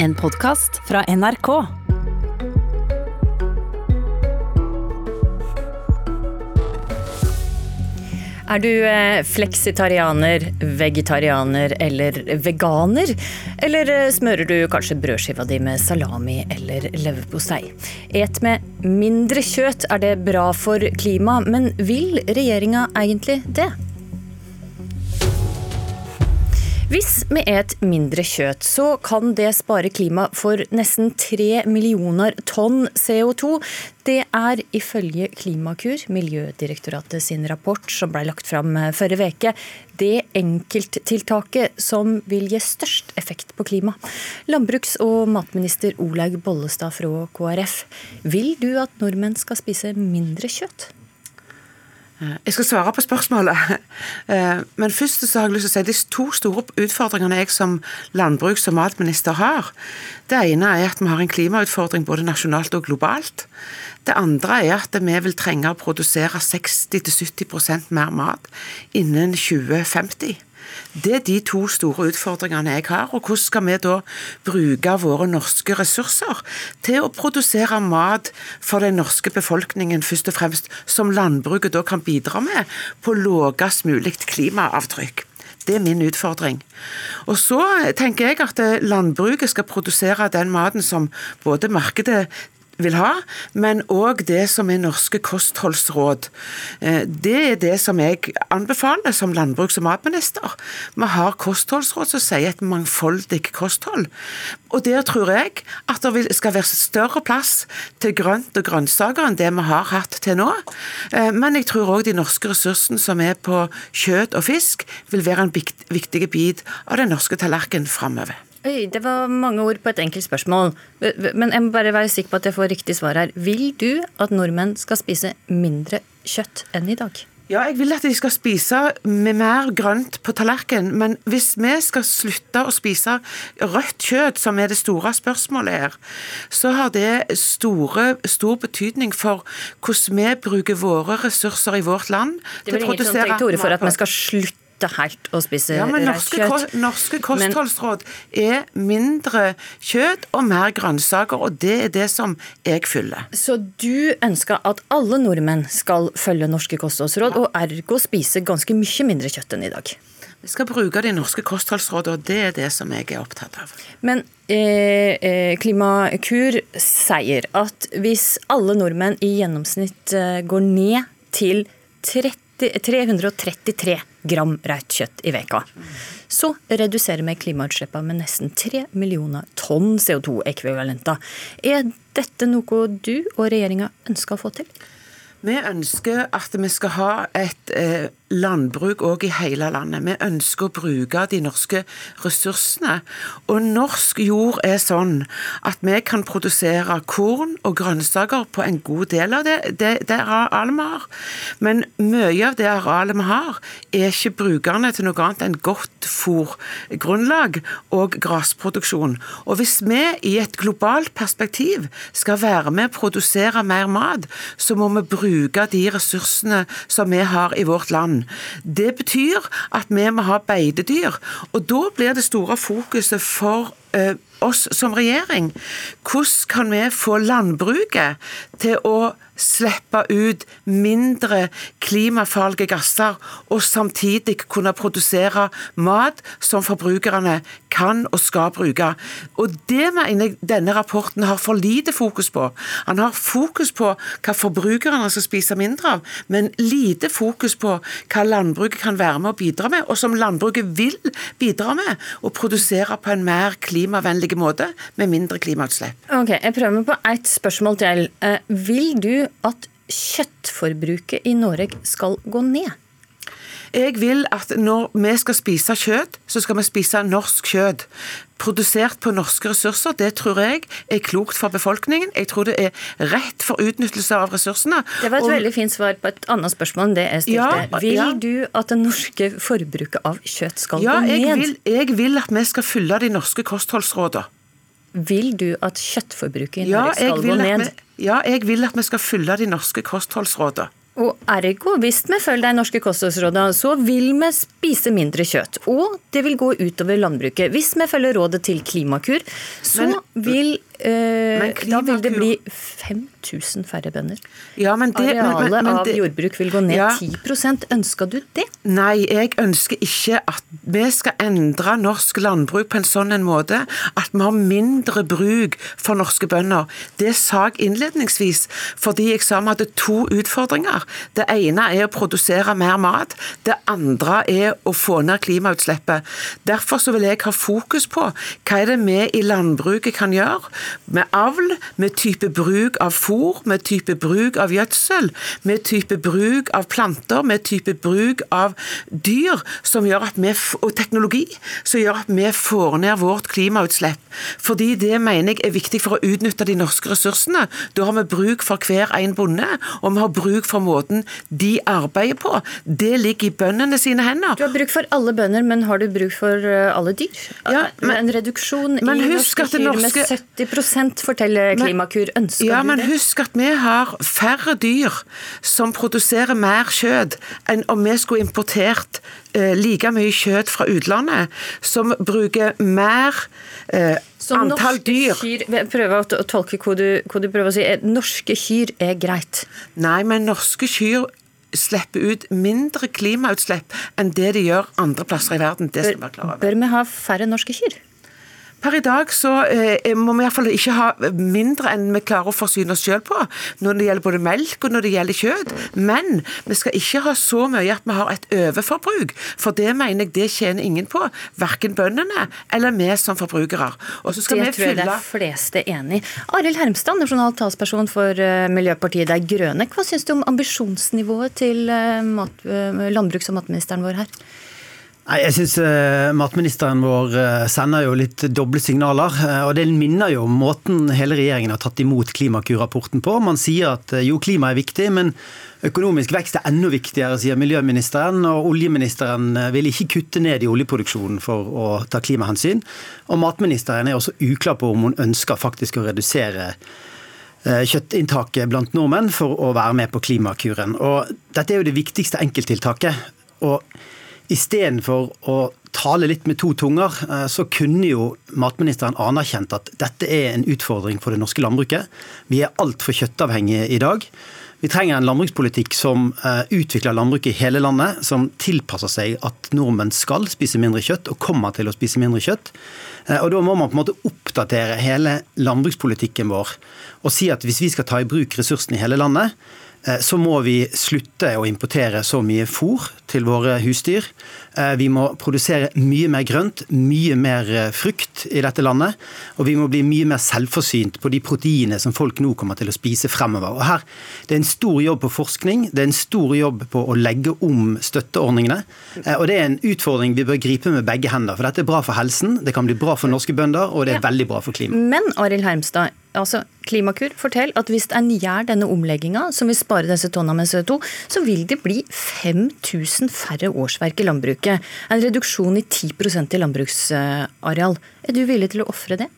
En podkast fra NRK. Er du eh, fleksitarianer, vegetarianer eller veganer? Eller eh, smører du kanskje brødskiva di med salami eller leverpostei? Et med mindre kjøtt, er det bra for klimaet, men vil regjeringa egentlig det? Hvis vi et mindre kjøtt, så kan det spare klimaet for nesten tre millioner tonn CO2. Det er ifølge Klimakur, Miljødirektoratet sin rapport som ble lagt fram forrige uke, det enkelttiltaket som vil gi størst effekt på klima. Landbruks- og matminister Olaug Bollestad fra KrF, vil du at nordmenn skal spise mindre kjøtt? Jeg skal svare på spørsmålet. Eh, men først så har jeg lyst til å si de to store utfordringene jeg som landbruks- og matminister har. Det ene er at vi har en klimautfordring både nasjonalt og globalt. Det andre er at vi vil trenge å produsere 60-70% mer mat innen 2050. Det er de to store utfordringene jeg har. og Hvordan skal vi da bruke våre norske ressurser til å produsere mat for den norske befolkningen, først og fremst, som landbruket da kan bidra med på lavest mulig klimaavtrykk? Det er min utfordring. Og så tenker jeg at landbruket skal produsere den maten som både markedet vil ha, men òg det som er norske kostholdsråd. Eh, det er det som jeg anbefaler som landbruks- og matminister. Vi har kostholdsråd som sier et mangfoldig kosthold. Og der tror jeg at det skal være større plass til grønt og grønnsaker enn det vi har hatt til nå. Eh, men jeg tror òg de norske ressursene som er på kjøtt og fisk, vil være en viktig bit av den norske tallerkenen framover. Oi, det var mange ord på et enkelt spørsmål. Men jeg må bare være sikker på at jeg får riktig svar her. Vil du at nordmenn skal spise mindre kjøtt enn i dag? Ja, jeg vil at de skal spise med mer grønt på tallerkenen. Men hvis vi skal slutte å spise rødt kjøtt, som er det store spørsmålet her, så har det store, stor betydning for hvordan vi bruker våre ressurser i vårt land. Det er vel ingen som tar til orde for at vi skal slutte slutte helt å spise ja, men norske, kjøtt. norske kostholdsråd er mindre kjøtt og mer grønnsaker, og det er det som jeg fyller. Så du ønsker at alle nordmenn skal følge norske kostholdsråd, og ergo spise ganske mye mindre kjøtt enn i dag? Vi skal bruke de norske kostholdsrådene, og det er det som jeg er opptatt av. Men eh, eh Klimakur sier at hvis alle nordmenn i gjennomsnitt eh, går ned til 30 333 gram rødt kjøtt i veka. Så reduserer vi klimautslippene med nesten 3 millioner tonn CO2-ekvivalenter. Er dette noe du og regjeringa ønsker å få til? Vi ønsker at vi skal ha et eh, landbruk òg i hele landet. Vi ønsker å bruke de norske ressursene. Og norsk jord er sånn at vi kan produsere korn og grønnsaker på en god del av det, det, det arealet vi har. Men mye av det arealet vi har, er ikke brukerne til noe annet enn godt fòrgrunnlag og grasproduksjon. Og hvis vi i et globalt perspektiv skal være med å produsere mer mat, så må vi bruke de ressursene som vi har i vårt land. Det betyr at vi må ha beitedyr. Og da blir det store fokuset for oss som regjering. Hvordan kan vi få landbruket til å slippe ut mindre klimafarlige gasser, og samtidig kunne produsere mat som forbrukerne kan og skal bruke. Og Det mener jeg denne rapporten har for lite fokus på. Han har fokus på hva forbrukerne skal spise mindre av, men lite fokus på hva landbruket kan være med å bidra med, og som landbruket vil bidra med, å produsere på en mer klimavennlig måte med mindre klimautslipp. Ok, Jeg prøver meg på ett spørsmål til. Eh, vil du at kjøttforbruket i Norge skal gå ned? Jeg vil at når vi skal spise kjøtt, så skal vi spise norsk kjøtt. Produsert på norske ressurser. Det tror jeg er klokt for befolkningen. Jeg tror det er rett for utnyttelse av ressursene. Det var et og, veldig fint svar på et annet spørsmål enn det jeg stilte. Ja, vil ja. du at det norske forbruket av kjøtt skal ja, gå ned? Jeg jeg vil at vi skal følge de norske kostholdsrådene. Vil du at kjøttforbruket i Norge skal gå ned? Vi, ja, jeg vil at vi skal følge de norske kostholdsrådene. Og ergo, hvis vi følger de norske kostholdsrådene, så vil vi spise mindre kjøtt. Og det vil gå utover landbruket. Hvis vi følger rådet til Klimakur, så men, vil eh, Da vil det bli 5000 færre bønder. Ja, det, Arealet men, men, av jordbruk vil gå ned ja. 10 Ønsker du det? Nei, jeg ønsker ikke at vi skal endre norsk landbruk på en sånn en måte at vi har mindre bruk for norske bønder. Det sa jeg innledningsvis fordi jeg sa vi hadde to utfordringer. Det ene er å produsere mer mat. Det andre er å få ned klimautslippet. Derfor så vil jeg ha fokus på hva er det vi i landbruket kan gjøre med avl, med type bruk av fôr, med type bruk av gjødsel, med type bruk av planter, med type bruk av dyr vi, og teknologi som gjør at vi får ned vårt klimautslipp. Fordi det mener jeg er viktig for å utnytte de norske ressursene. Da har vi bruk for hver en bonde, og vi har bruk for måten de arbeider på. Det ligger i bøndene sine hender. Du har bruk for alle bønder, men har du bruk for eh, alle dyr? Ja, men, en reduksjon i norske kyr norske... med 70% forteller Klimakur. Ønsker ja, du det? Husk at vi har færre dyr som produserer mer kjøtt enn om vi skulle importert eh, like mye kjøtt fra utlandet, som bruker mer eh, antall dyr. Kyr, prøv å tolke hva du, hva du prøver å si. Norske kyr er greit? Nei, men norske kyr slipper ut mindre klimautslipp enn det de gjør andre plasser i verden. Det skal vi være klar over. Bør vi ha færre norske kyr? Per i dag så eh, må vi i hvert fall ikke ha mindre enn vi klarer å forsyne oss selv på når det gjelder både melk og når det gjelder kjøtt. Men vi skal ikke ha så mye at vi har et overforbruk, for det mener jeg det tjener ingen på. Verken bøndene eller vi som forbrukere. det tror jeg fylle... er fleste enig i. Arild Hermstad, nasjonal talsperson for uh, Miljøpartiet De Grønne. Hva syns du om ambisjonsnivået til uh, mat, uh, landbruks- og matministeren vår her? Nei, jeg syns uh, matministeren vår uh, sender jo litt doble signaler. Uh, og Det minner jo om måten hele regjeringen har tatt imot Klimakur-rapporten på. Man sier at jo, klima er viktig, men økonomisk vekst er enda viktigere, sier miljøministeren. Og oljeministeren vil ikke kutte ned i oljeproduksjonen for å ta klimahensyn. Og matministeren er også uklar på om hun ønsker faktisk å redusere kjøttinntaket blant nordmenn for å være med på Klimakuren. Og dette er jo det viktigste enkelttiltaket. og Istedenfor å tale litt med to tunger, eh, så kunne jo matministeren anerkjent at dette er en utfordring for det norske landbruket. Vi er altfor kjøttavhengige i dag. Vi trenger en landbrukspolitikk som eh, utvikler landbruket i hele landet, som tilpasser seg at nordmenn skal spise mindre kjøtt, og kommer til å spise mindre kjøtt. Eh, og Da må man på en måte oppdatere hele landbrukspolitikken vår og si at hvis vi skal ta i bruk ressursene i hele landet, så må vi slutte å importere så mye fôr til våre husdyr. Eh, vi må produsere mye mer grønt, mye mer eh, frukt i dette landet. Og vi må bli mye mer selvforsynt på de proteinene som folk nå kommer til å spise fremover. Og her, Det er en stor jobb på forskning, det er en stor jobb på å legge om støtteordningene. Og det er en utfordring vi bør gripe med begge hender. For dette er bra for helsen, det kan bli bra for norske bønder, og det er veldig bra for klimaet. Men Arild Hermstad, altså Klimakur forteller at hvis en gjør denne omlegginga, som vil spare disse tonna med CO2, så vil det bli 5000 færre årsverk i landbruket. En reduksjon i 10% i landbruksareal. Er du villig til å ofre det?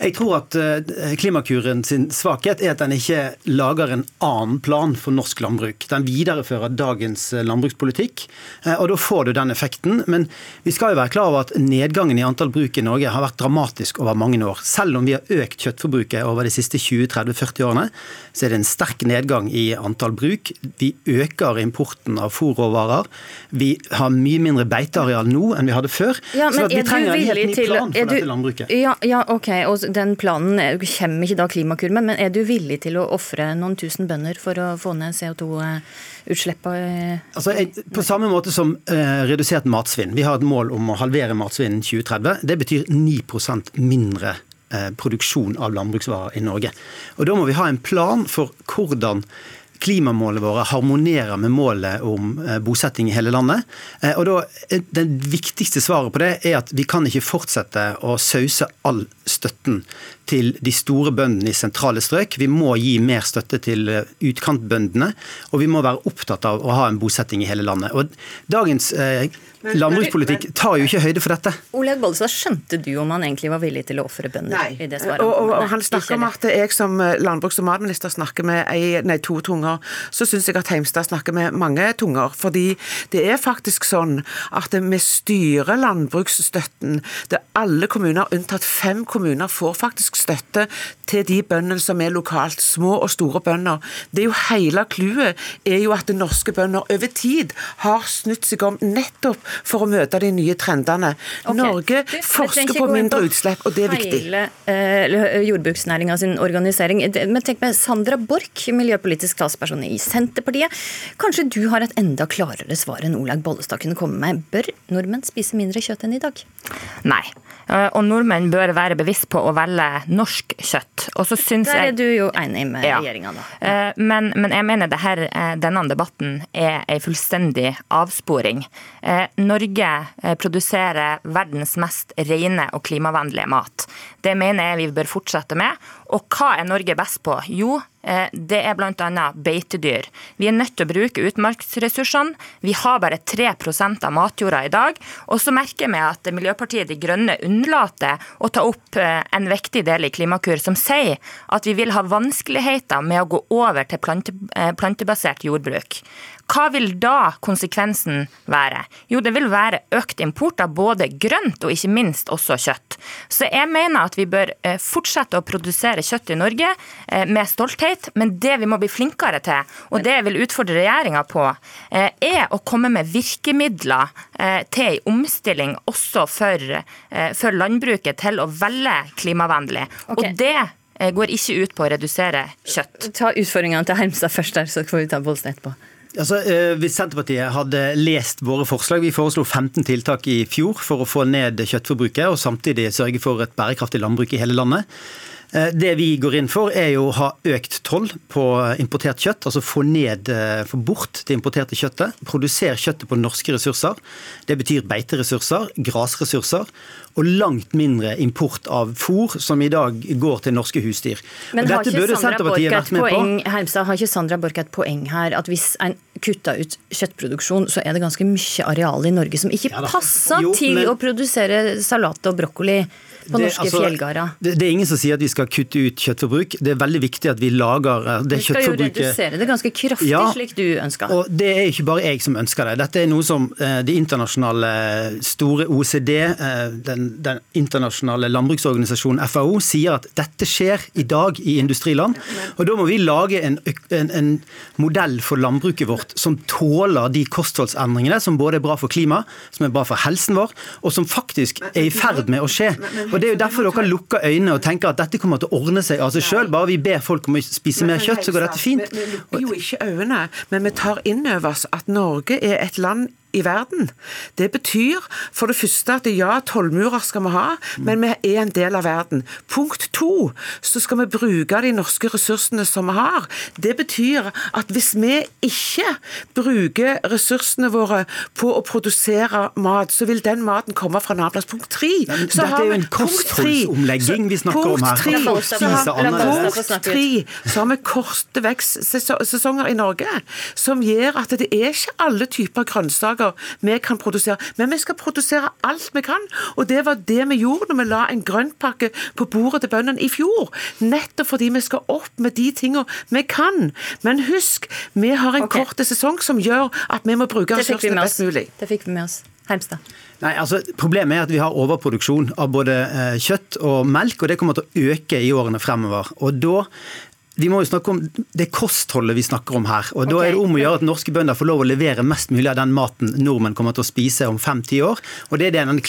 Jeg tror at eh, Klimakuren sin svakhet er at den ikke lager en annen plan for norsk landbruk. Den viderefører dagens eh, landbrukspolitikk, eh, og da får du den effekten. Men vi skal jo være klar over at nedgangen i antall bruk i Norge har vært dramatisk over mange år. Selv om vi har økt kjøttforbruket over de siste 20-30-40 årene, så er det en sterk nedgang i antall bruk. Vi øker importen av fôrråvarer. Vi har mye mindre beiteareal nå enn vi hadde før. Ja, så vi trenger en helt ny plan for dette landbruket. Ja, ja ok. Og den planen kommer ikke da Klimakurven, men er du villig til å ofre noen tusen bønder for å få ned CO2-utslippene? Altså, på samme måte som uh, redusert matsvinn. Vi har et mål om å halvere matsvinnen 2030. Det betyr 9% mindre uh, produksjon av landbruksvarer i Norge. Og Da må vi ha en plan for hvordan klimamålene våre harmonerer med målet om eh, bosetting i hele landet. Eh, og da, eh, Det viktigste svaret på det er at vi kan ikke fortsette å sause all støtten til de store bøndene i sentrale strøk. Vi må gi mer støtte til utkantbøndene, og vi må være opptatt av å ha en bosetting i hele landet. Og Dagens landbrukspolitikk tar jo ikke høyde for dette. Olaug Bollestad, skjønte du om han egentlig var villig til å ofre bønder Nei. i det svaret? Og, og, og han snakker om at jeg som eh, landbruks- og matminister snakker med ei, nei, to tunger. Så syns jeg at Heimstad snakker med mange tunger. Fordi det er faktisk sånn at vi styrer landbruksstøtten. Det er alle kommuner, unntatt fem kommuner, får faktisk støtte til de bøndene som er lokalt. Små og store bønder. Det er jo hele clouet er jo at norske bønder over tid har snudd seg om nettopp for å møte de nye trendene. Okay. Norge Du, forsker på mindre på utslipp, og det er viktig. Hele eh, jordbruksnæringa sin organisering. Men tenk med Sandra Borch, miljøpolitisk talsperson i Senterpartiet. Kanskje du har et enda klarere svar enn Olaug Bollestad kunne komme med. Bør nordmenn spise mindre kjøtt enn i dag? Nei. Eh, Og nordmenn bør være bevisst på å velge norsk kjøtt. Og så syns Der er jeg du jo enig med Ja. regjeringa, da. Eh, Men, men jeg mener det her, eh, denne debatten er en fullstendig avsporing. Norge produserer verdens mest rene og klimavennlige mat. Det mener jeg vi bør fortsette med. Og hva er Norge best på? Jo, det er bl.a. beitedyr. Vi er nødt til å bruke utmarksressursene. Vi har bare 3% av matjorda i dag. Og så merker vi at Miljøpartiet De Grønne unnlater å ta opp eh, en viktig del i Klimakur som sier at vi vil ha vanskeligheter med å gå over til eh, plantebasert jordbruk. Hva vil da konsekvensen være? Jo, det vil være økt import av både grønt og ikke minst også kjøtt. Så jeg mener at vi bør eh, fortsette å produsere kjøtt i Norge eh, med stolthet, men det vi må bli flinkere til, og det jeg vil utfordre regjeringa på, eh, er å komme med virkemidler til en omstilling også for, for landbruket til å velge klimavennlig. Okay. Og det går ikke ut på å redusere kjøtt. Ta utfordringene til Hermstad først, der, så får vi ta Bollestad etterpå. Altså, eh, hvis Senterpartiet hadde lest våre forslag Vi foreslo 15 tiltak i fjor for å få ned kjøttforbruket og samtidig sørge for et bærekraftig landbruk i hele landet. Eh, Det vi går inn for, er jo å ha økt toll på importert kjøtt. Altså få ned, eh, få bort det importerte kjøttet. Produsere kjøttet på norske ressurser. Det betyr beiteressurser, grasressurser og langt mindre import av fôr, som i dag går til norske husdyr. Men har ikke Sandra Borch et poeng her at hvis en kutta ut kjøttproduksjon, så er det ganske mye areal i Norge som ikke Ja passer Jo, til men- å produsere salat og brokkoli på Det- norske altså, fjellgårder. Det, det er ingen som sier at vi skal kutte ut kjøttforbruk. Det er veldig viktig at vi lager det kjøttforbruket. Du skal jo redusere det ganske kraftig, Ja. slik du ønsker. Og det er ikke bare jeg som ønsker det. Dette er noe som eh, det internasjonale store OECD, eh, den, den internasjonale landbruksorganisasjonen FAO, sier at dette skjer i dag i industriland. Og da må vi lage en, en, en modell for landbruket vårt som tåler de kostholdsendringene som både er bra for klimaet, som er bra for helsen vår, og som faktisk er i ferd med å skje. Og Det er jo derfor dere lukker øynene og tenker at dette kommer til å ordne seg av seg sjøl. Bare vi ber folk om å spise mer kjøtt, så går dette fint. Vi, vi lukker jo ikke øynene, men vi tar inn over oss at Norge er et land i verden. Det betyr for det første at ja, tollmurer skal vi ha, men vi er en del av verden. Punkt to, så skal vi bruke de norske ressursene som vi har. Det betyr at hvis vi ikke bruker ressursene våre på å produsere mat, så vil den maten komme fra en annen plass. Punkt tre. så dette har er jo en kostholdsomlegging vi snakker om her. Punkt tre, så har vi korte vekstsesonger i Norge, som gjør at det er ikke alle typer grønnsaker vi kan produsere. Men vi skal produsere alt vi kan, og det var det vi gjorde når vi la en grøntpakke på bordet til bøndene i fjor. Nettopp fordi vi skal opp med de tingene vi kan. Men husk, vi har en okay. kort sesong som gjør at vi må bruke ressursene best mulig. Det fikk vi med oss. Heimstad. Nei, altså Problemet er at vi har overproduksjon av både eh, kjøtt og melk, og det kommer til å øke i årene fremover. Og da vi må jo snakke om det kostholdet vi snakker om her. og Da er det om å gjøre at norske bønder får lov å levere mest mulig av den maten nordmenn kommer til å spise om fem-ti år. Og det er det denne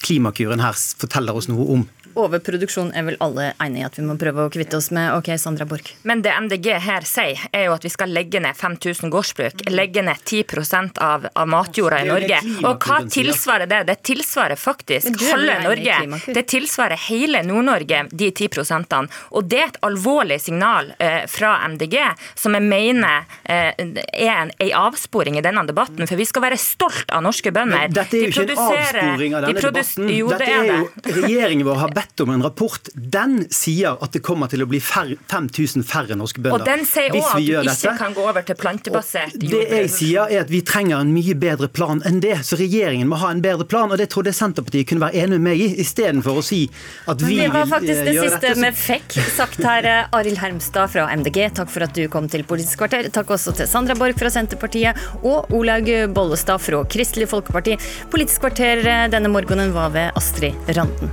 klimakuren her forteller oss noe om. Overproduksjon er vel alle enige i at vi må prøve å kvitte oss med. Ok, Sandra Borch. Men det MDG her sier, er jo at vi skal legge ned 5000 gårdsbruk. Legge ned 10 av, av matjorda i Norge. Og hva tilsvarer det? Det tilsvarer faktisk halve Norge. Det tilsvarer hele Nord-Norge, de 10% Og det er et alvorlig signal eh, fra MDG, som jeg mener eh, er en, en avsporing i denne debatten. For vi skal være stolt av norske bønder. Men dette er jo De ikke en avsporing av denne de debatten. Jo, dette det er er det. jo Regjeringen vår har bedt bedt om en rapport. Den sier at det kommer til å bli 5000 færre norske bønder. Og den sier òg at du ikke dette. kan gå over til plantebasert jordbruk. Det jeg sier er at Vi trenger en mye bedre plan enn det. Så regjeringen må ha en bedre plan. og Det trodde Senterpartiet kunne være enig med meg i, istedenfor å si at vi vil gjøre dette. Det var faktisk det siste vi fikk sagt her. Arild Hermstad fra MDG, takk for at du kom til Politisk kvarter. Takk også til Sandra Borch fra Senterpartiet og Olaug Bollestad fra Kristelig Folkeparti. Politisk kvarter denne morgenen var ved Astrid Randen.